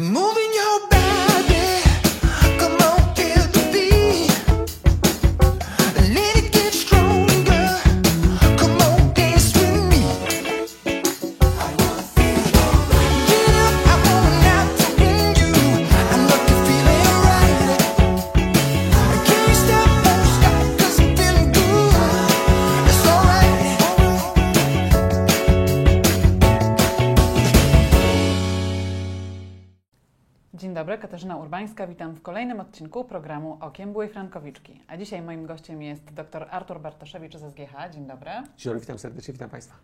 Move kolejnym odcinku programu Okiem Byłej Frankowiczki. A dzisiaj moim gościem jest dr Artur Bartoszewicz z SGH. Dzień dobry. Dzień dobry, witam serdecznie, witam Państwa.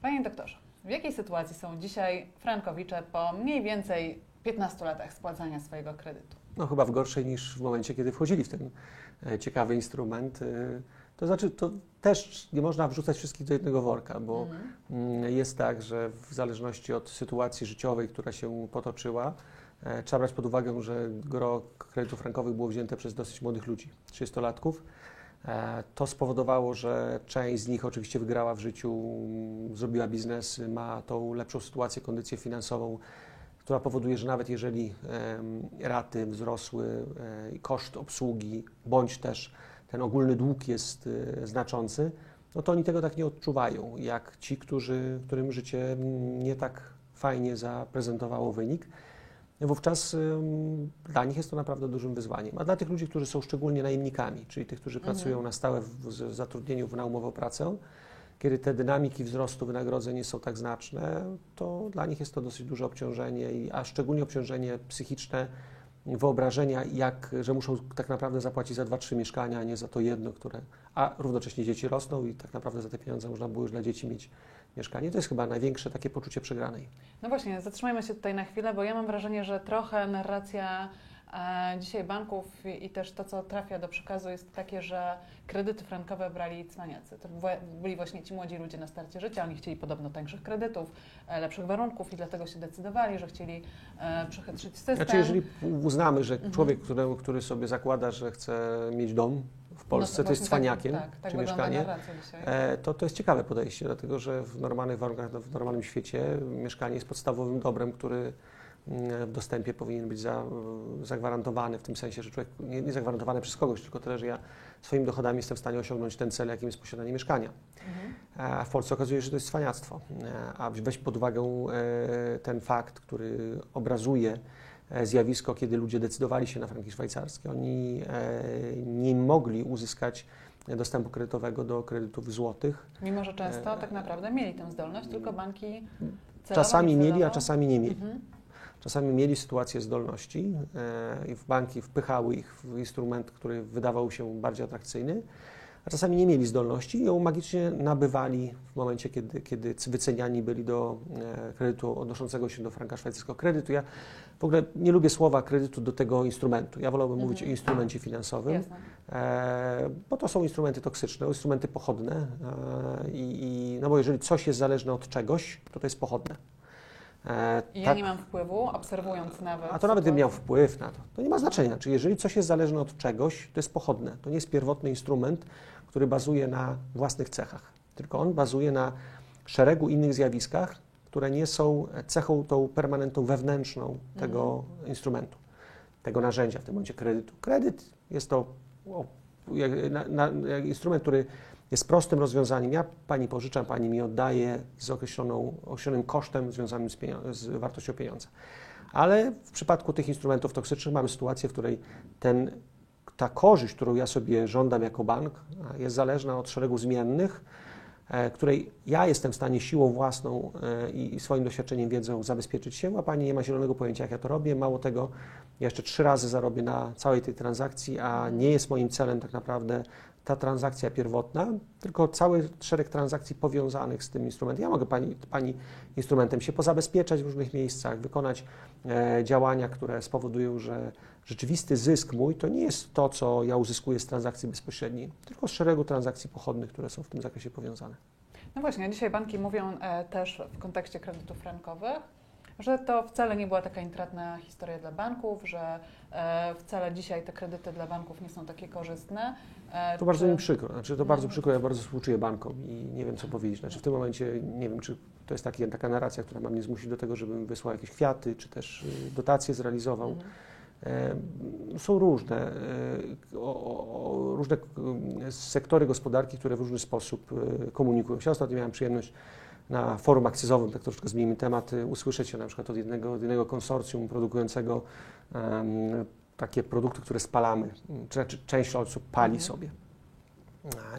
Panie doktorze, w jakiej sytuacji są dzisiaj Frankowicze po mniej więcej 15 latach spłacania swojego kredytu? No chyba w gorszej niż w momencie, kiedy wchodzili w ten e, ciekawy instrument. E, To znaczy, to też nie można wrzucać wszystkich do jednego worka, bo mm, jest tak, że w zależności od sytuacji życiowej, która się potoczyła, trzeba brać pod uwagę, że gro kredytów frankowych było wzięte przez dosyć młodych ludzi, 30-latków. E, To spowodowało, że część z nich oczywiście wygrała w życiu, m, zrobiła biznes, ma tą lepszą sytuację, kondycję finansową, która powoduje, że nawet jeżeli raty wzrosły e, koszt obsługi, bądź też ten ogólny dług jest e, znaczący, no to oni tego tak nie odczuwają, jak ci, którzy, którym życie mm, nie tak fajnie zaprezentowało wynik. Wówczas dla nich jest to naprawdę dużym wyzwaniem. A dla tych ludzi, którzy są szczególnie najemnikami, czyli tych, którzy Mhm. pracują na stałe w, zatrudnieniu w- na umowę o pracę, kiedy te dynamiki wzrostu wynagrodzeń nie są tak znaczne, to dla nich jest to dosyć duże obciążenie, a szczególnie obciążenie psychiczne, wyobrażenia, jak, że muszą tak naprawdę zapłacić za dwa, trzy mieszkania, a nie za to jedno, które. A równocześnie dzieci rosną i tak naprawdę za te pieniądze można było już dla dzieci mieć mieszkanie. To jest chyba największe takie poczucie przegranej. No właśnie, zatrzymajmy się tutaj na chwilę, bo ja mam wrażenie, że trochę narracja dzisiaj banków i, też to, co trafia do przekazu jest takie, że kredyty frankowe brali cwaniacy. To byli właśnie ci młodzi ludzie na starcie życia, oni chcieli podobno tańszych kredytów, e, lepszych warunków i dlatego się decydowali, że chcieli e, przechytrzyć system. Znaczy, jeżeli uznamy, że Mhm. człowiek, który, który sobie zakłada, że chce mieć dom w Polsce, No to jest właśnie cwaniakiem, Tak, tak, tak czy mieszkanie. E, to, to jest ciekawe podejście, dlatego że w normalnych warunkach, w normalnym świecie mieszkanie jest podstawowym dobrem, który w dostępie powinien być za, zagwarantowany, w tym sensie, że człowiek nie, nie zagwarantowany przez kogoś, tylko tyle, że ja swoimi dochodami jestem w stanie osiągnąć ten cel, jakim jest posiadanie mieszkania. Mhm. A w Polsce okazuje się, że to jest cwaniactwo. E, A weź pod uwagę e, ten fakt, który obrazuje e, zjawisko, kiedy ludzie decydowali się na franki szwajcarskie. Oni e, nie mogli uzyskać dostępu kredytowego do kredytów złotych. Mimo, że często e, tak naprawdę mieli tę zdolność, tylko banki celowo, Czasami mieli, a czasami nie mieli. Mhm. Czasami mieli sytuację zdolności e, i w banki wpychały ich w instrument, który wydawał się bardziej atrakcyjny, a czasami nie mieli zdolności i ją magicznie nabywali w momencie, kiedy, kiedy wyceniani byli do e, kredytu odnoszącego się do franka szwajcarskiego. Kredytu, ja w ogóle nie lubię słowa kredytu do tego instrumentu. Ja wolałbym Mhm. mówić o instrumencie finansowym. Jasne. E, bo to są instrumenty toksyczne, instrumenty pochodne i, i no bo jeżeli coś jest zależne od czegoś, to to jest pochodne. E, ja tak- nie mam wpływu, obserwując nawet. a to nawet gdybym miał wpływ na to, to nie ma znaczenia. Czy jeżeli coś jest zależne od czegoś, to jest pochodne. To nie jest pierwotny instrument, który bazuje na własnych cechach, tylko on bazuje na szeregu innych zjawiskach, które nie są cechą tą permanentną wewnętrzną tego instrumentu, tego narzędzia, w tym momencie kredytu. Kredyt jest to o, na, na, instrument, który jest prostym rozwiązaniem. Ja pani pożyczam, pani mi oddaje z określoną, określonym kosztem związanym z, z wartością pieniądza. Ale w przypadku tych instrumentów toksycznych mamy sytuację, w której ten, ta korzyść, którą ja sobie żądam jako bank, jest zależna od szeregu zmiennych, e, której ja jestem w stanie siłą własną e, i swoim doświadczeniem, wiedzą zabezpieczyć się, a pani nie ma zielonego pojęcia, jak ja to robię. Mało tego, jeszcze trzy razy zarobię na całej tej transakcji, a nie jest moim celem tak naprawdę ta transakcja pierwotna, tylko cały szereg transakcji powiązanych z tym instrumentem. Ja mogę pani, pani instrumentem się pozabezpieczać w różnych miejscach, wykonać e, działania, które spowodują, że rzeczywisty zysk mój to nie jest to, co ja uzyskuję z transakcji bezpośredniej, tylko z szeregu transakcji pochodnych, które są w tym zakresie powiązane. No właśnie, dzisiaj banki mówią e, też w kontekście kredytów frankowych, że to wcale nie była taka intratna historia dla banków, że e, wcale dzisiaj te kredyty dla banków nie są takie korzystne. E, To bardzo czy- mi przykro, znaczy to bardzo przykro, ja bardzo współczuję bankom i nie wiem, co powiedzieć. Znaczy w tym momencie nie wiem, czy To jest taki, taka narracja, która ma mnie zmusić do tego, żebym wysłał jakieś kwiaty, czy też y, dotacje zrealizował. Mhm. E, Są różne, e, różne e, sektory gospodarki, które w różny sposób e, komunikują się. Ostatnio miałem przyjemność na forum akcyzowym, tak troszeczkę zmienimy temat, e, usłyszeć się na przykład od jednego, od jednego konsorcjum produkującego em, takie produkty, które spalamy, znaczy część osób pali Mhm. sobie.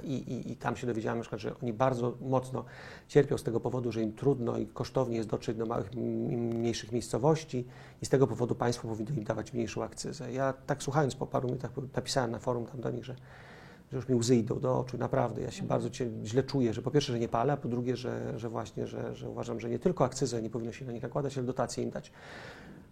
I, i, I tam się dowiedziałem na przykład, że oni bardzo mocno cierpią z tego powodu, że im trudno i kosztownie jest dotrzeć do małych, mniejszych miejscowości i z tego powodu państwo powinno im dawać mniejszą akcyzę. Ja tak słuchając po paru minutach napisałem na forum tam do nich, że, że już mi łzy idą do oczu, naprawdę. Ja się Mhm. bardzo źle czuję, że po pierwsze, że nie palę, a po drugie, że, że właśnie, że, że uważam, że nie tylko akcyzę nie powinno się na nich nakładać, ale dotacje im dać.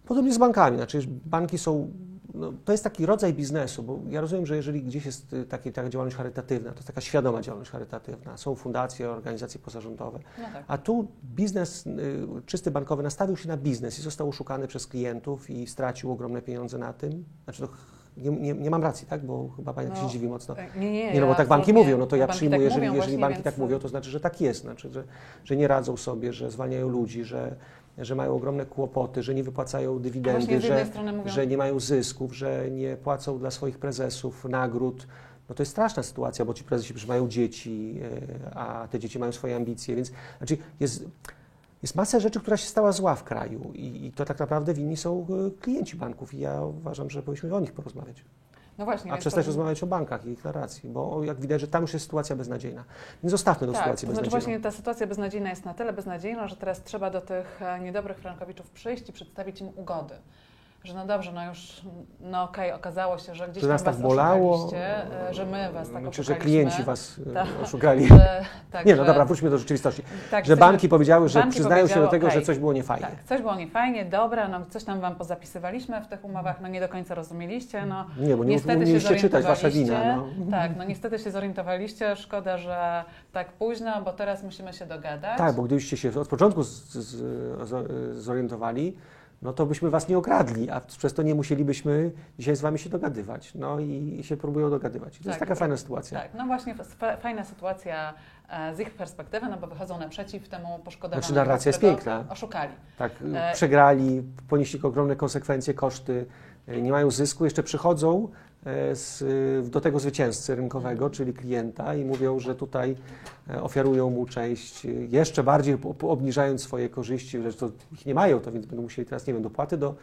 Podobnie z bankami, znaczy banki są, no, to jest taki rodzaj biznesu, bo ja rozumiem, że jeżeli gdzieś jest y, taki, taka działalność charytatywna, to jest taka świadoma działalność charytatywna, są fundacje, organizacje pozarządowe, No tak. a tu biznes y, czysty bankowy nastawił się na biznes i został oszukany przez klientów i stracił ogromne pieniądze na tym. Znaczy, to nie, nie, nie mam racji, tak? Bo chyba pani tak się No, dziwi mocno. Tak, Nie, nie, Nie, no bo ja tak banki mówią, no to ja banki przyjmuję, tak jeżeli, jeżeli banki więc- tak mówią, to znaczy, że tak jest, znaczy, że, że nie radzą sobie, że zwalniają ludzi, że, że mają ogromne kłopoty, że nie wypłacają dywidendy, że, że nie mają zysków, że nie płacą dla swoich prezesów nagród. No to jest straszna sytuacja, bo ci prezesi przecież mają dzieci, e, a te dzieci mają swoje ambicje, więc znaczy jest, jest masa rzeczy, która się stała zła w kraju i, i to tak naprawdę winni są e, klienci banków i ja uważam, że powinniśmy o nich porozmawiać. no właśnie, A przestać to- rozmawiać o bankach i ich narracji, bo jak widać, że tam już jest sytuacja beznadziejna. Więc zostawmy tę Tak, sytuację to znaczy beznadziejną. właśnie ta sytuacja beznadziejna jest na tyle beznadziejna, że teraz trzeba do tych e, niedobrych frankowiczów przyjść i przedstawić im ugody. Że no dobrze, no już, no okej, okazało się, że gdzieś Że tam nas tak bolało, e, że my was tak Czy że klienci was e, Tak. oszukali. Że, tak, Nie, no że, dobra, wróćmy do rzeczywistości. tak, że banki powiedziały, że banki przyznają się do tego, że okej, coś było niefajnie. Tak, coś było niefajnie, dobra, no coś tam wam pozapisywaliśmy w tych umowach, no nie do końca rozumieliście, no Nie, bo nie umieliście czytać, wasza wina. No. Tak, no niestety się zorientowaliście, szkoda, że tak późno, bo teraz musimy się dogadać. Tak, bo gdybyście się od początku z, z, z, zorientowali, no to byśmy was nie okradli, a przez to nie musielibyśmy dzisiaj z wami się dogadywać. No i się próbują dogadywać. I to jest Tak, taka fajna sytuacja. Tak, no właśnie fa- fajna sytuacja e, z ich perspektywy, no bo wychodzą naprzeciw temu poszkodowanemu, Znaczy, narracja jest piękna. Oszukali. Tak, E, przegrali, ponieśli ogromne konsekwencje, koszty, e, nie mają zysku, jeszcze przychodzą z, e, do tego zwycięzcy rynkowego, czyli klienta i mówią, że tutaj e, ofiarują mu część, e, jeszcze bardziej obniżając swoje korzyści, że to ich nie mają, to więc będą musieli teraz, nie wiem, dopłaty do,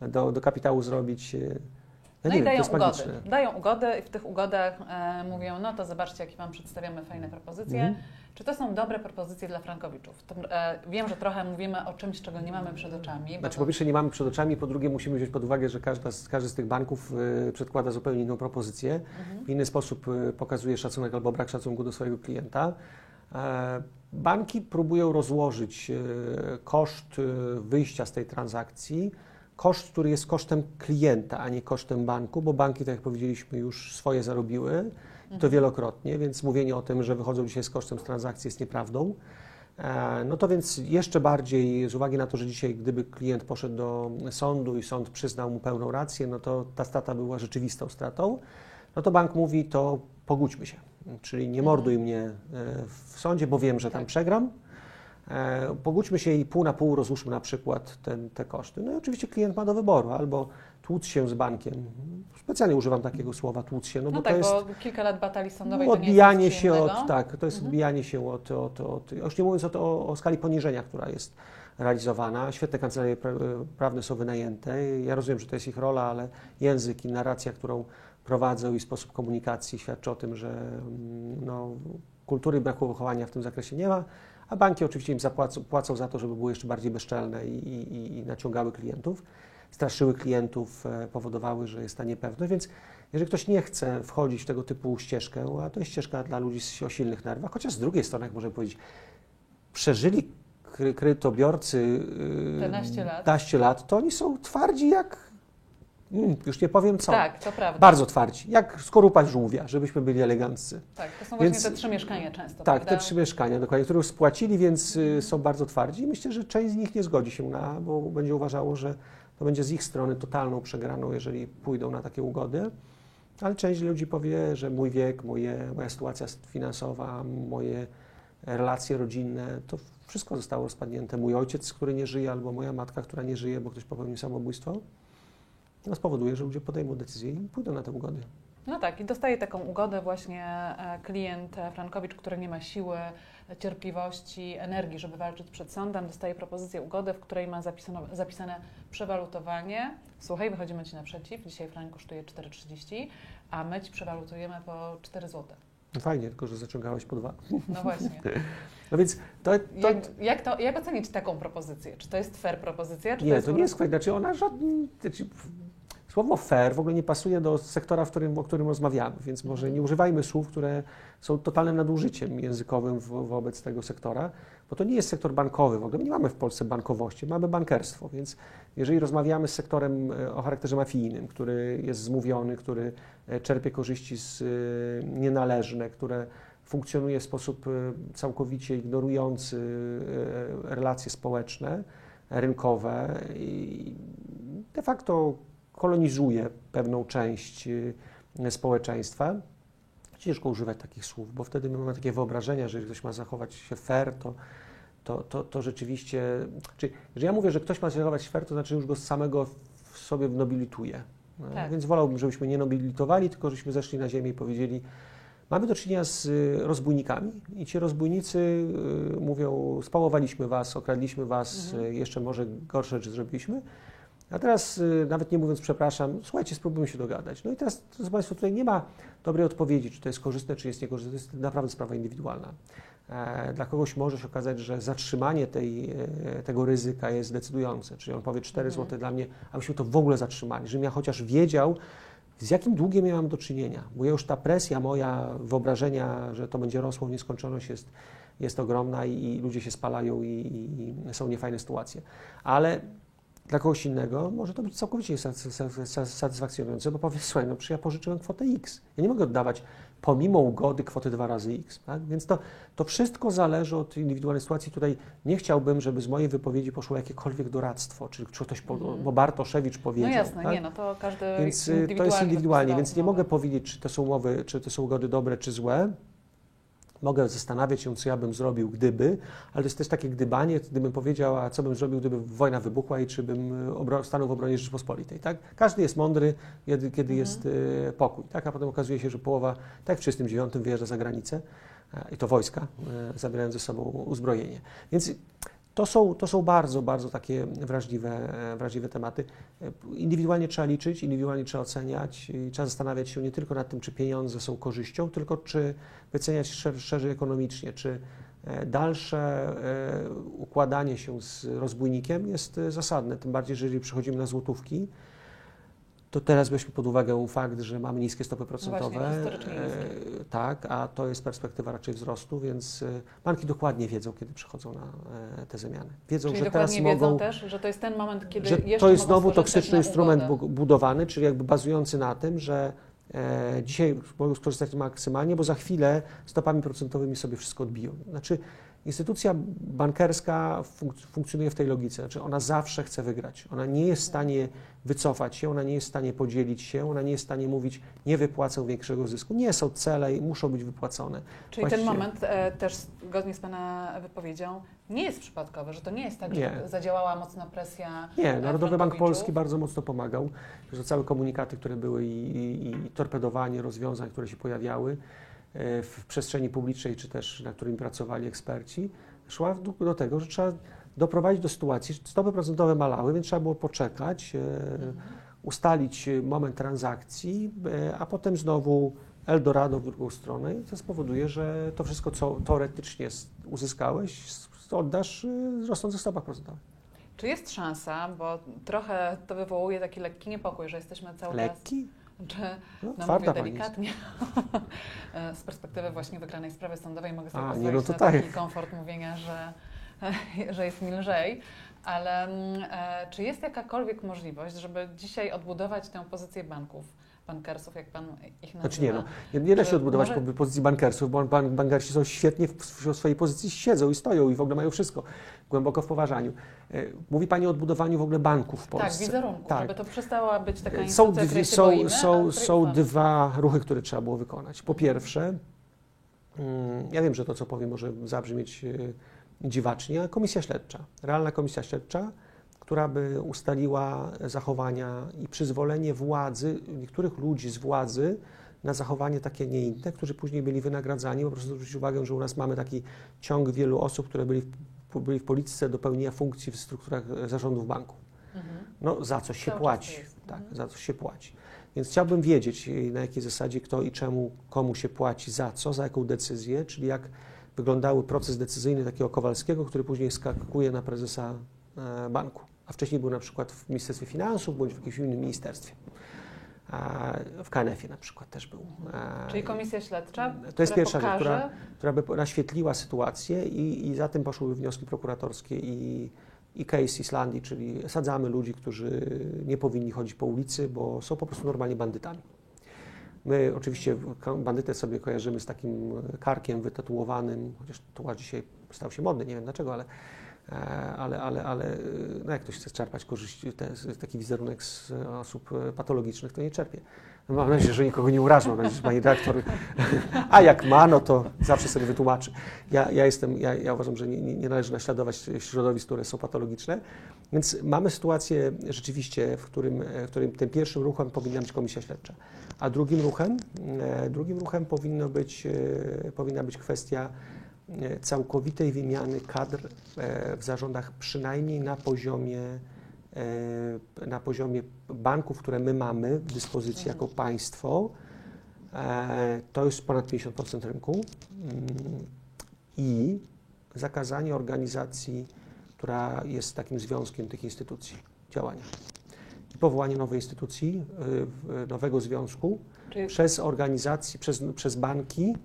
do, do kapitału zrobić. Ja No nie i wiem, dają ugody. magiczne. Dają ugody i w tych ugodach e, mówią, no to zobaczcie, jakie Wam przedstawiamy fajne propozycje. Mhm. Czy to są dobre propozycje dla frankowiczów? To, e, wiem, że trochę mówimy o czymś, czego nie mamy przed oczami. Znaczy, to- po pierwsze nie mamy przed oczami, po drugie musimy wziąć pod uwagę, że każda każdy z tych banków e, przedkłada zupełnie inną propozycję. Mhm. w inny sposób e, pokazuje szacunek albo brak szacunku do swojego klienta. E, Banki próbują rozłożyć e, koszt wyjścia z tej transakcji, koszt, który jest kosztem klienta, a nie kosztem banku, bo banki, tak jak powiedzieliśmy, już swoje zarobiły i to Mhm. wielokrotnie, więc mówienie o tym, że wychodzą dzisiaj z kosztem z transakcji jest nieprawdą. E, No to więc jeszcze bardziej z uwagi na to, że dzisiaj gdyby klient poszedł do sądu i sąd przyznał mu pełną rację, no to ta strata była rzeczywistą stratą, no to bank mówi to pogódźmy się, czyli nie Mhm. morduj mnie e, w sądzie, bo wiem, że tam Tak. przegram. E, Pogódźmy się i pół na pół rozłóżmy na przykład ten, te koszty. No i oczywiście klient ma do wyboru albo tłuc się z bankiem. Specjalnie używam takiego słowa tłuc się, no, No, bo tak, to jest bo kilka lat batalii sądowej no, odbijanie się od, tak, to jest Mhm. odbijanie się od, od, od, już nie mówiąc o, to, o, skali poniżenia, która jest realizowana. Świetne kancelarie pra- prawne są wynajęte. Ja rozumiem, że to jest ich rola, ale język i narracja, którą prowadzą i sposób komunikacji świadczy o tym, że mm, no, kultury braku wychowania w tym zakresie nie ma, a banki oczywiście im zapłacą płacą za to, żeby były jeszcze bardziej bezczelne i, i, i naciągały klientów, straszyły klientów, e, powodowały, że jest ta niepewność, więc jeżeli ktoś nie chce wchodzić w tego typu ścieżkę, a to jest ścieżka dla ludzi o silnych nerwach, chociaż z drugiej strony, jak możemy powiedzieć, przeżyli kredytobiorcy yy, 11 lat. 11 lat, to oni są twardzi jak, już nie powiem co, Tak, to prawda. bardzo twardzi, jak skorupa żółwia, żebyśmy byli eleganccy. Tak, to są Więc- właśnie te trzy mieszkania często, Tak, prawda? te trzy mieszkania, dokładnie, które już spłacili, więc y, są bardzo twardzi myślę, że część z nich nie zgodzi się na, bo będzie uważało, że to będzie z ich strony totalną przegraną, jeżeli pójdą na takie ugody. Ale część ludzi powie, że mój wiek, moje, moja sytuacja finansowa, moje relacje rodzinne, to wszystko zostało rozpadnięte. Mój ojciec, który nie żyje, albo moja matka, która nie żyje, bo ktoś popełnił samobójstwo, no spowoduje, że ludzie podejmą decyzję i pójdą na te ugody. No tak, i dostaje taką ugodę właśnie e, klient e, Frankowicz, który nie ma siły, cierpliwości, energii, żeby walczyć przed sądem, dostaje propozycję ugody, w której ma zapisane, zapisane przewalutowanie. Słuchaj, wychodzimy Ci naprzeciw, dzisiaj frank kosztuje 4,30, a my Ci przewalutujemy po 4 zł. No fajnie, tylko że zaciągałeś po dwa. No właśnie. No więc to, to, Jak, jak, to, jak ocenić taką propozycję? Czy to jest fair propozycja? Nie, jest to nie jest kwestia, znaczy ona żadnym, znaczy, słowo fair w ogóle nie pasuje do sektora, w którym, o którym rozmawiamy, więc może nie używajmy słów, które są totalnym nadużyciem językowym wo- wobec tego sektora, bo to nie jest sektor bankowy, w ogóle. Nie mamy w Polsce bankowości, mamy bankerstwo, więc jeżeli rozmawiamy z sektorem e, o charakterze mafijnym, który jest zmówiony, który e, czerpie korzyści z e, nienależne, które funkcjonuje w sposób całkowicie ignorujący relacje społeczne, rynkowe i de facto kolonizuje pewną część e, społeczeństwa. Ciężko używać takich słów, bo wtedy my mamy takie wyobrażenia, że jeżeli ktoś ma zachować się fair, to, to, to, to rzeczywiście. Czyli, że ja mówię, że ktoś ma się zachować fair, to znaczy już go samego w sobie nobilituje. No, Tak. Więc wolałbym, żebyśmy nie nobilitowali, tylko żebyśmy zeszli na ziemię i powiedzieli, mamy do czynienia z y, rozbójnikami i ci rozbójnicy y, mówią, spałowaliśmy was, okradliśmy was, Mhm. y, jeszcze może gorsze rzeczy zrobiliśmy, a teraz y, nawet nie mówiąc przepraszam, słuchajcie, spróbujmy się dogadać. No i teraz, drodzy Państwo, tutaj nie ma dobrej odpowiedzi, czy to jest korzystne, czy jest niekorzystne, to jest naprawdę sprawa indywidualna. E, Dla kogoś może się okazać, że zatrzymanie tej, e, tego ryzyka jest decydujące, czyli on powie 4 Mhm. zł dla mnie, abyśmy to w ogóle zatrzymali, żebym ja chociaż wiedział, z jakim długiem ja mam do czynienia, bo już ta presja moja, wyobrażenia, że to będzie rosło w nieskończoność jest, jest ogromna i, i ludzie się spalają i, i są niefajne sytuacje. Ale dla kogoś innego może to być całkowicie sat- sat- sat- satysfakcjonujące, bo powie, słuchaj, no przecież ja pożyczyłem kwotę X. Ja nie mogę oddawać pomimo ugody kwoty dwa razy X. Tak? Więc to, to wszystko zależy od indywidualnej sytuacji. Tutaj nie chciałbym, żeby z mojej wypowiedzi poszło jakiekolwiek doradztwo, czy czy ktoś, po, Mhm. bo Bartoszewicz No powiedział. jasne, tak? nie, no to każdy Więc y, to jest indywidualnie, więc nie mogę powiedzieć, czy to są umowy, czy to są ugody dobre, czy złe. Mogę zastanawiać się, co ja bym zrobił, gdyby, ale to jest też takie gdybanie, gdybym powiedział, a co bym zrobił, gdyby wojna wybuchła i czy bym obro- stanął w obronie Rzeczypospolitej. Tak? Każdy jest mądry, kiedy, kiedy Mhm. jest y, pokój. Tak? A potem okazuje się, że połowa, tak w 1939 wyjeżdża za granicę e, i to wojska, e, zabierając ze sobą uzbrojenie. Więc to są, to są bardzo, bardzo takie wrażliwe, wrażliwe tematy. Indywidualnie trzeba liczyć, indywidualnie trzeba oceniać trzeba zastanawiać się nie tylko nad tym, czy pieniądze są korzyścią, tylko czy wyceniać szer- szerzej ekonomicznie, czy e, dalsze e, układanie się z rozbójnikiem jest e, zasadne. Tym bardziej, że jeżeli przychodzimy na złotówki, to teraz weźmy pod uwagę fakt, że mamy niskie stopy procentowe. No historycznie E, tak, a to jest perspektywa raczej wzrostu, więc e, banki dokładnie wiedzą, kiedy przychodzą na e, te zamiany. Wiedzą, Czyli że teraz dokładnie wiedzą mogą też, że to jest ten moment, kiedy że jeszcze to jest mogą znowu toksyczny instrument budowany, czyli jakby bazujący na tym, że e, dzisiaj mogą skorzystać maksymalnie, bo za chwilę stopami procentowymi sobie wszystko odbiją. Znaczy instytucja bankerska funk- funkcjonuje w tej logice, znaczy ona zawsze chce wygrać. Ona nie jest w stanie wycofać się, ona nie jest w stanie podzielić się, ona nie jest w stanie mówić, nie wypłacę większego zysku. Nie są cele i muszą być wypłacone. Czyli ten Właściwie- moment e, też zgodnie z Pana wypowiedzią nie jest przypadkowy, że to nie jest tak, że Nie. zadziałała mocna presja. Nie, e, Narodowy Bank. Polski bardzo mocno pomagał. Że całe komunikaty, które były i, i, i torpedowanie rozwiązań, które się pojawiały w przestrzeni publicznej, czy też na którym pracowali eksperci, szła do tego, że trzeba doprowadzić do sytuacji, że stopy procentowe malały, więc trzeba było poczekać, e, Mhm. ustalić e, moment transakcji, e, a potem znowu Eldorado w drugą stronę i to spowoduje, że to wszystko, co teoretycznie uzyskałeś, oddasz e, w rosnących stopach procentowych. Czy jest szansa, bo trochę to wywołuje taki lekki niepokój, że jesteśmy cały czas. Lekki? Czy No, no mówię delikatnie, z perspektywy właśnie wygranej sprawy sądowej mogę sobie A, nie, pozwolić no na tak. taki komfort mówienia, że, że jest mi lżej, ale mm, e, czy jest jakakolwiek możliwość, żeby dzisiaj odbudować tę pozycję banków, bankersów, jak Pan ich nazywa? Znaczy nie, no, nie, nie da się odbudować może- po pozycji bankersów, bo ban, bankersi są świetnie w, w swojej pozycji, siedzą i stoją i w ogóle mają wszystko głęboko w poważaniu. E, Mówi Pani o odbudowaniu w ogóle banków w Tak, Polsce. wizerunku, Tak. żeby to przestała być taka Są, instytucja, dwie, są, boimy, a są, są ufamy. dwa ruchy, które trzeba było wykonać. Po pierwsze, mm, ja wiem, że to, co powiem, może zabrzmieć e, dziwacznie, ale komisja śledcza, realna komisja śledcza, która by ustaliła zachowania i przyzwolenie władzy, niektórych ludzi z władzy na zachowanie takie nie inne, którzy później byli wynagradzani. Po prostu zwrócić uwagę, że u nas mamy taki ciąg wielu osób, które byli w, byli w polityce do pełnienia funkcji w strukturach e, zarządów banków. Mhm. No, za coś się Cały płaci. Tak, Mhm. za coś się płaci. Więc chciałbym wiedzieć, y, na jakiej zasadzie kto i czemu, komu się płaci, za co, za jaką decyzję, czyli jak wyglądały proces decyzyjny takiego Kowalskiego, który później skakuje na prezesa e, banku. A wcześniej był na przykład w Ministerstwie Finansów bądź w jakimś innym ministerstwie. W KNF-ie na przykład też był. Czyli komisja śledcza, To jest pierwsza rzecz, pokaże, która, która by naświetliła sytuację i, i za tym poszłyby wnioski prokuratorskie i, i case Islandii, czyli sadzamy ludzi, którzy nie powinni chodzić po ulicy, bo są po prostu normalnie bandytami. My oczywiście bandytę sobie kojarzymy z takim karkiem wytatuowanym, chociaż tułacz dzisiaj stał się modny, nie wiem dlaczego, ale, ale, ale, ale no jak ktoś chce czerpać korzyści, te, taki wizerunek z osób e, patologicznych, to nie czerpie. No Mam nadzieję, że nikogo nie urażą, mam nadzieję, że pani redaktor, a jak ma, no to zawsze sobie wytłumaczy. Ja, ja, jestem, ja, ja uważam, że nie, nie należy naśladować środowisk, które są patologiczne, więc mamy sytuację rzeczywiście, w którym, e, w którym tym pierwszym ruchem powinna być komisja śledcza, a drugim ruchem, e, drugim ruchem powinno być, e, powinna być kwestia e, całkowitej wymiany kadr e, w zarządach, przynajmniej na poziomie, e, na poziomie banków, które my mamy w dyspozycji jako państwo. E, To jest ponad 50% rynku. Mm, I zakazanie organizacji, która jest takim związkiem tych instytucji, działania. I powołanie nowej instytucji, y, nowego związku czyli przez organizacje, przez, przez banki,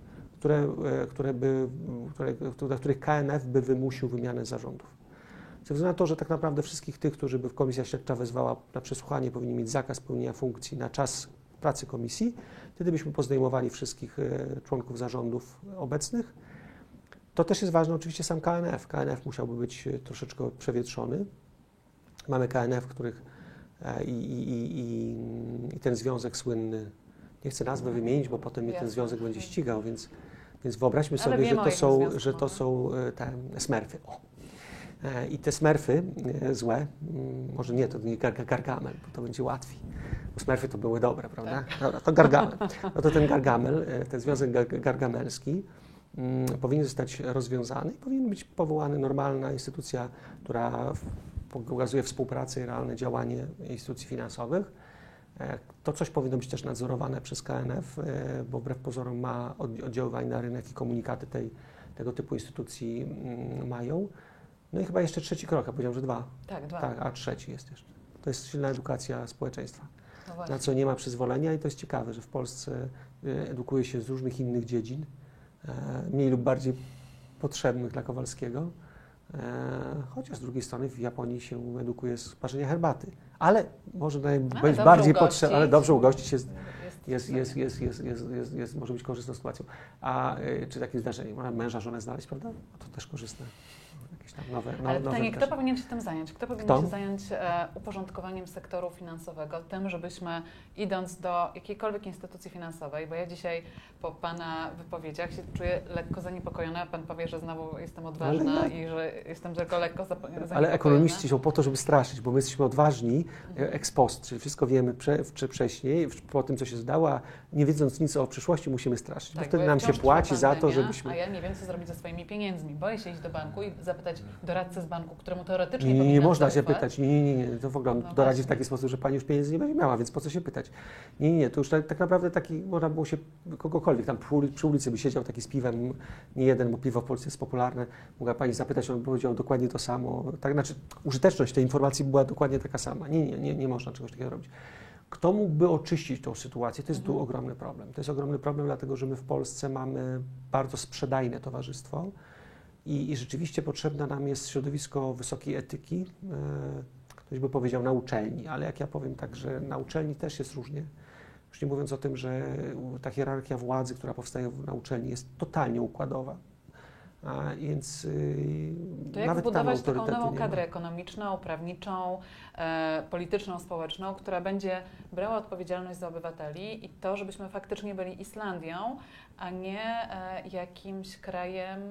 które, e, które by, które, dla których KNF by wymusił wymianę zarządów. Ze względu na to, że tak naprawdę wszystkich tych, którzy by komisja śledcza wezwała na przesłuchanie, powinni mieć zakaz pełnienia funkcji na czas pracy komisji, wtedy byśmy pozdejmowali wszystkich e, członków zarządów obecnych. To też jest ważne oczywiście sam KNF. KNF musiałby być e, troszeczkę przewietrzony. Mamy KNF, których i, i, i, i, ten związek słynny, nie chcę nazwy wymienić, bo potem mnie ten związek będzie ścigał, więc, więc wyobraźmy Ale sobie, że to, są, że to są te smerfy. O. E, I te smerfy e, złe, mm, może nie, to nie gar, gargamel, bo to będzie łatwiej. Bo smerfy to były dobre, prawda? Dobra, to gargamel. No to ten gargamel, e, ten związek gar, gargamelski mm, powinien zostać rozwiązany i powinien być powołana normalna instytucja, która pokazuje współpracę i realne działanie instytucji finansowych. E, To coś powinno być też nadzorowane przez KNF, e, bo wbrew pozorom ma od- oddziaływanie na rynek i komunikaty tej, tego typu instytucji mm, mają. No i chyba jeszcze trzeci krok, ja powiedziałem, że dwa. tak, dwa. Tak, a trzeci jest jeszcze. To jest silna edukacja społeczeństwa, No na co nie ma przyzwolenia i to jest ciekawe, że w Polsce e, edukuje się z różnych innych dziedzin, mniej lub bardziej potrzebnych dla Kowalskiego. Chociaż z drugiej strony w Japonii się edukuje z parzenia herbaty. Ale może być bardziej potrzebne, ale dobrze ugościć jest Jest, jest, jest, jest, jest, jest, jest, może być korzystną sytuacją. A y, czy takim zdarzeniem? Można męża, żonę znaleźć, prawda? No to też korzystne. Jakieś tam nowe, no, Ale pytanie, kto powinien się tym zająć? Kto powinien Kto? się zająć e, uporządkowaniem sektoru finansowego, tym, żebyśmy idąc do jakiejkolwiek instytucji finansowej, bo ja dzisiaj po Pana wypowiedziach się czuję lekko zaniepokojona, Pan powie, że znowu jestem odważna Ale i że jestem tylko lekko zaniepokojona. Ale ekonomiści są po to, żeby straszyć, bo my jesteśmy odważni e, ex post, czyli wszystko wiemy prze, czy wcześniej, po tym, co się zdało, nie wiedząc nic o przyszłości, musimy straszyć. bo Tak, wtedy bo nam wciąż się płaci trwa za to, pandemia, żebyśmy... A ja nie wiem, co zrobić ze swoimi pieniędzmi. Boję się iść do banku i zapytać doradcę z banku, któremu teoretycznie Nie, nie, można się pytać. Nie, nie, nie. To w ogóle on No doradzi właśnie. w taki sposób, że pani już pieniędzy nie będzie miała, więc po co się pytać? Nie, nie, nie. To już tak, tak naprawdę taki, można było się kogokolwiek, tam przy, uli- przy ulicy by siedział taki z piwem, nie jeden, bo piwo w Polsce jest popularne, mogła pani zapytać, on by powiedział dokładnie to samo. Tak, znaczy, użyteczność tej informacji była dokładnie taka sama. Nie, nie, nie, nie można czegoś takiego robić. Kto mógłby oczyścić tą sytuację? To jest Mhm. tu ogromny problem. To jest ogromny problem, dlatego że my w Polsce mamy bardzo sprzedajne towarzystwo i, i rzeczywiście potrzebne nam jest środowisko wysokiej etyki. E, Ktoś by powiedział na uczelni, ale jak ja powiem tak, że na uczelni też jest różnie. Już nie mówiąc o tym, że ta hierarchia władzy, która powstaje na uczelni jest totalnie układowa. A, więc y, To jak nawet zbudować taką nową kadrę ekonomiczną, prawniczą, e, polityczną, społeczną, która będzie brała odpowiedzialność za obywateli i to, żebyśmy faktycznie byli Islandią, a nie e, jakimś krajem,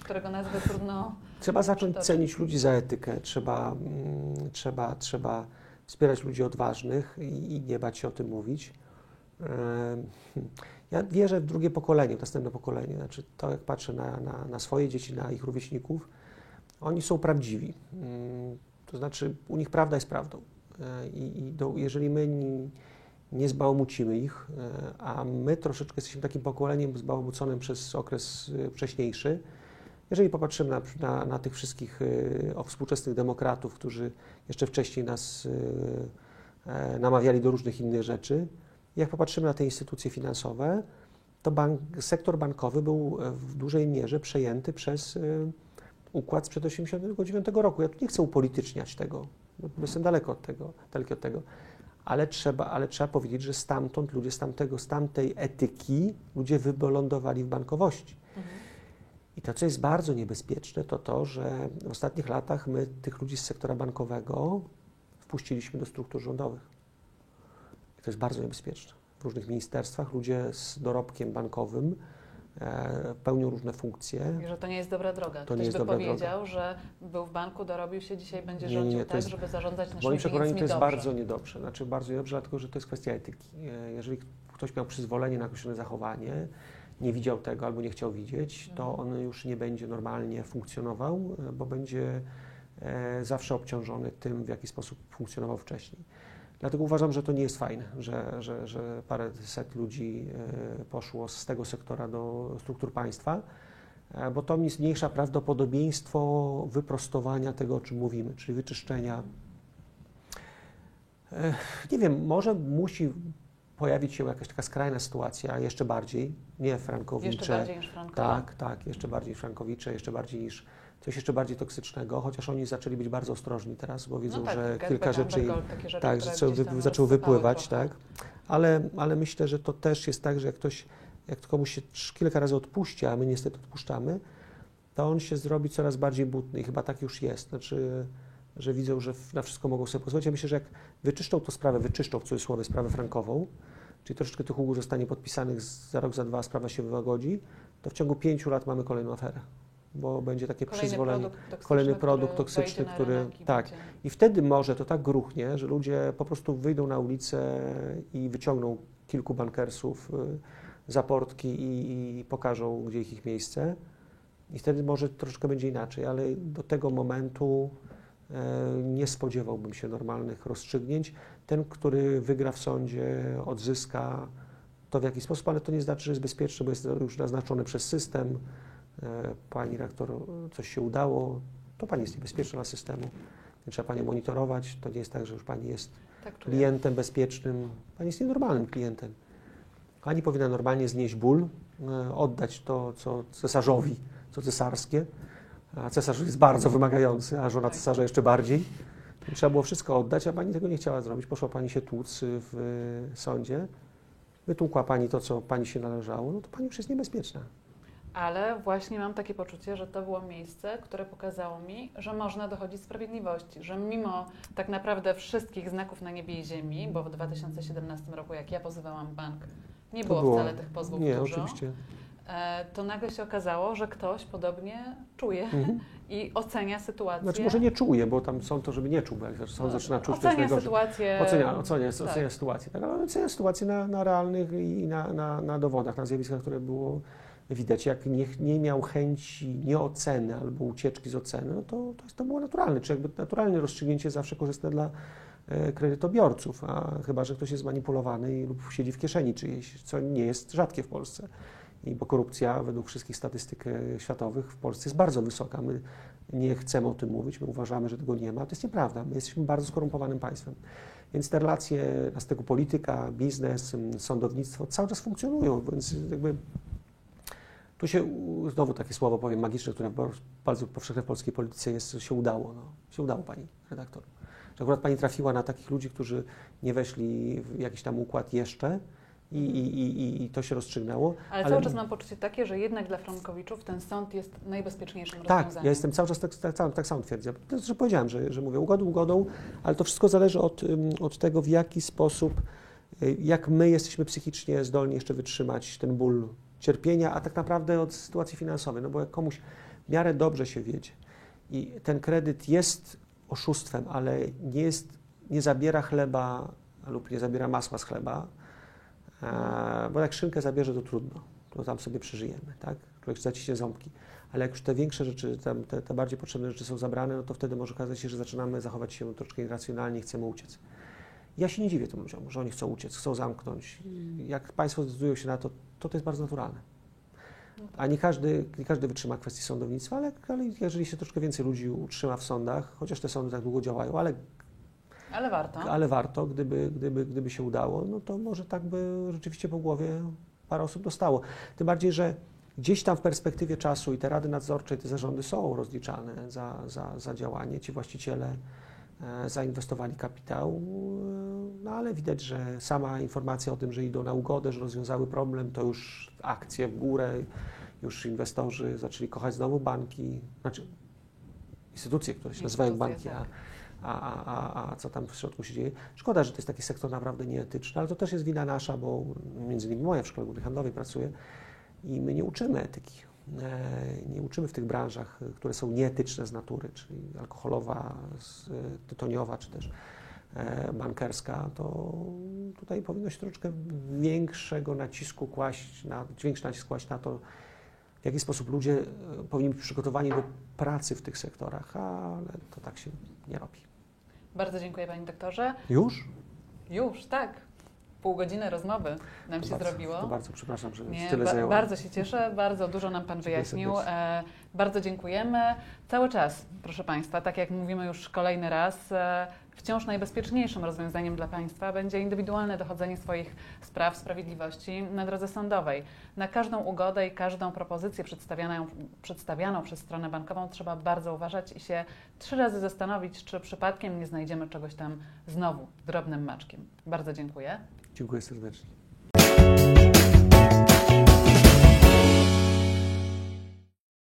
którego nazwę trudno. Trzeba zacząć Dobrze. cenić ludzi za etykę, trzeba, mm, trzeba, trzeba wspierać ludzi odważnych i, i nie bać się o tym mówić. Hmm. Ja wierzę w drugie pokolenie, w następne pokolenie. Znaczy, to jak patrzę na, na, na swoje dzieci, na ich rówieśników, oni są prawdziwi. Mm, To znaczy, u nich prawda jest prawdą. E, I, i do, jeżeli my nie, nie zbałamucimy ich, e, a my troszeczkę jesteśmy takim pokoleniem zbałamuconym przez okres e, wcześniejszy, jeżeli popatrzymy na, na, na tych wszystkich współczesnych demokratów, którzy jeszcze wcześniej nas namawiali do różnych innych rzeczy, jak popatrzymy na te instytucje finansowe, to bank, sektor bankowy był e, w dużej mierze przejęty przez e, układ sprzed 1989 roku. Ja tu nie chcę upolityczniać tego, bo jestem daleko od tego, daleki od tego. Ale trzeba, ale trzeba powiedzieć, że stamtąd ludzie z, tamtego, z tamtej etyki ludzie wylądowali w bankowości. I to, co jest bardzo niebezpieczne, to to, że w ostatnich latach my tych ludzi z sektora bankowego wpuściliśmy do struktur rządowych. To jest bardzo niebezpieczne. W różnych ministerstwach ludzie z dorobkiem bankowym e, pełnią różne funkcje. I że to nie jest dobra droga. To Ktoś nie jest by powiedział, że był w banku, dorobił się, dzisiaj będzie Nie, nie, rządził nie, to tak, jest- żeby zarządzać naszymi moim przekonaniu to jest dobrze. bardzo niedobrze. Znaczy bardzo niedobrze, dlatego że to jest kwestia etyki. E, Jeżeli ktoś miał przyzwolenie na określone zachowanie, nie widział tego albo nie chciał widzieć, to Mhm. on już nie będzie normalnie funkcjonował, e, bo będzie e, zawsze obciążony tym, w jaki sposób funkcjonował wcześniej. Dlatego uważam, że to nie jest fajne, że, że, że paręset ludzi e, poszło z tego sektora do struktur państwa, e, bo to mi zmniejsza prawdopodobieństwo wyprostowania tego, o czym mówimy, czyli wyczyszczenia. E, Nie wiem, może musi pojawić się jakaś taka skrajna sytuacja, jeszcze bardziej, nie frankowicze. Jeszcze bardziej niż Frankowa. Tak, tak, jeszcze bardziej frankowicze, jeszcze bardziej niż coś jeszcze bardziej toksycznego, chociaż oni zaczęli być bardzo ostrożni teraz, bo wiedzą, no tak, że kilka rzeczy rzeczy, tak, zaczęły, tam wy, zaczęły wypływać, trochę. tak. Ale, ale myślę, że to też jest tak, że jak ktoś, jak komuś się kilka razy odpuści, a my niestety odpuszczamy, to on się zrobi coraz bardziej butny i chyba tak już jest. Znaczy, że widzą, że na wszystko mogą sobie pozwolić. Ja myślę, że jak wyczyszczą tę sprawę, wyczyszczą w cudzysłowie sprawę frankową, czyli troszeczkę tych ugód zostanie podpisanych za rok, za dwa, sprawa się wyłagodzi, to w ciągu pięciu lat mamy kolejną aferę. Bo będzie takie Kolejny przyzwolenie. produkt kolejny produkt toksyczny, który- tak. będzie- I wtedy może to tak gruchnie, że ludzie po prostu wyjdą na ulicę i wyciągną kilku bankersów y, za portki i, i pokażą, gdzie ich ich miejsce. I wtedy może troszeczkę będzie inaczej, ale do tego momentu e, nie spodziewałbym się normalnych rozstrzygnięć. Ten, który wygra w sądzie, odzyska to w jakiś sposób, ale to nie znaczy, że jest bezpieczny, bo jest już naznaczony przez system. E, Pani rektor, coś się udało, to pani jest niebezpieczna dla systemu. Trzeba panią monitorować. To nie jest tak, że już pani jest Tak klientem bezpiecznym. Pani jest nienormalnym klientem. Pani powinna normalnie znieść ból, e, oddać to, co cesarzowi, co cesarskie. A cesarz jest bardzo wymagający, a żona cesarza jeszcze bardziej. Trzeba było wszystko oddać, a pani tego nie chciała zrobić. Poszła pani się tłuc y, w y, sądzie. Wytłukła pani to, co pani się należało, no to pani już jest niebezpieczna. Ale właśnie mam takie poczucie, że to było miejsce, które pokazało mi, że można dochodzić sprawiedliwości, że mimo tak naprawdę wszystkich znaków na niebie i ziemi, bo w 2017 roku, jak ja pozywałam bank, nie było, było- wcale tych pozwów Nie, dużo, oczywiście. e, to nagle się okazało, że ktoś podobnie czuje Mhm. i ocenia sytuację. Znaczy może nie czuje, bo tam są to, żeby nie czuł, bo jak sąd zaczyna czuć, to jest ocenia sytuację. Ocenia, ocenia, tak. ocenia sytuację, tak, ale ocenia sytuację na, na realnych i na, na, na dowodach, na zjawiskach, które było widać. Jak nie, nie miał chęci nieoceny albo ucieczki z oceny, no to, to, to było naturalne. Czy jakby naturalne rozstrzygnięcie zawsze korzystne dla e, kredytobiorców, a chyba, że ktoś jest manipulowany lub siedzi w kieszeni czyjejś, co nie jest rzadkie w Polsce. I bo korupcja według wszystkich statystyk e, światowych w Polsce jest bardzo wysoka. My nie chcemy o tym mówić, my uważamy, że tego nie ma. To jest nieprawda. My jesteśmy bardzo skorumpowanym państwem. Więc te relacje na styku polityka, biznes, sądownictwo cały czas funkcjonują, więc jakby tu się znowu takie słowo powiem magiczne, które bar- bardzo powszechne w polskiej polityce jest, się udało. No. Się udało pani redaktor. Że akurat pani trafiła na takich ludzi, którzy nie weszli w jakiś tam układ jeszcze i, i, i, i to się rozstrzygnęło. Ale, Ale- cały czas mam poczucie takie, że jednak dla Frankowiczów ten sąd jest najbezpieczniejszym Tak, rozwiązaniem. ja jestem cały czas tak, tak, tak, tak samo twierdzę. To, że powiedziałem, że, że mówię ugodą, ugodą, ale to wszystko zależy od, od tego, w jaki sposób, y, jak my jesteśmy psychicznie zdolni jeszcze wytrzymać ten ból cierpienia, a tak naprawdę od sytuacji finansowej. No bo jak komuś w miarę dobrze się wiedzie i ten kredyt jest oszustwem, ale nie, jest, nie zabiera chleba lub nie zabiera masła z chleba, e, bo jak szynkę zabierze, to trudno, to tam sobie przeżyjemy, tak? Człowiek zaciśnie ząbki. Ale jak już te większe rzeczy, te, te bardziej potrzebne rzeczy są zabrane, no to wtedy może okazać się, że zaczynamy zachować się troszkę irracjonalnie i chcemy uciec. Ja się nie dziwię tym ludziom, że oni chcą uciec, chcą zamknąć. Jak państwo zdecydują się na to, to to jest bardzo naturalne. A nie każdy, nie każdy wytrzyma kwestii sądownictwa, ale, ale jeżeli się troszkę więcej ludzi utrzyma w sądach, chociaż te sądy tak długo działają, ale Ale warto. ale warto, gdyby, gdyby, gdyby się udało, no to może tak by rzeczywiście po głowie parę osób dostało. Tym bardziej, że gdzieś tam w perspektywie czasu i te rady nadzorcze, i te zarządy są rozliczane za, za, za działanie. Ci właściciele e, zainwestowali kapitał, e, no ale widać, że sama informacja o tym, że idą na ugodę, że rozwiązały problem, to już akcje w górę, już inwestorzy zaczęli kochać znowu banki, znaczy instytucje, które się nazywają banki, tak. a, a, a, a co tam w środku się dzieje. Szkoda, że to jest taki sektor naprawdę nieetyczny, ale to też jest wina nasza, bo między innymi moja w szkole głównej handlowej pracuję i my nie uczymy etyki. E, Nie uczymy w tych branżach, e, które są nieetyczne z natury, czyli alkoholowa, z- tytoniowa, czy też e, bankerska, to tutaj powinno się troszeczkę większego nacisku kłaść, na, większy nacisk kłaść na to, w jaki sposób ludzie e, powinni być przygotowani do pracy w tych sektorach, ale to tak się nie robi. Bardzo dziękuję Panie Doktorze. Już? Już, tak. Pół godziny rozmowy nam To się bardzo, zrobiło. To bardzo przepraszam, że Nie, tyle ba- zajęło. bardzo się cieszę, bardzo dużo nam Pan wyjaśnił. E, bardzo dziękujemy. Cały czas, proszę Państwa, tak jak mówimy już kolejny raz, e, wciąż najbezpieczniejszym rozwiązaniem dla Państwa będzie indywidualne dochodzenie swoich spraw sprawiedliwości na drodze sądowej. Na każdą ugodę i każdą propozycję przedstawianą, przedstawianą przez stronę bankową trzeba bardzo uważać i się trzy razy zastanowić, czy przypadkiem nie znajdziemy czegoś tam znowu drobnym maczkiem. Bardzo dziękuję. Dziękuję serdecznie.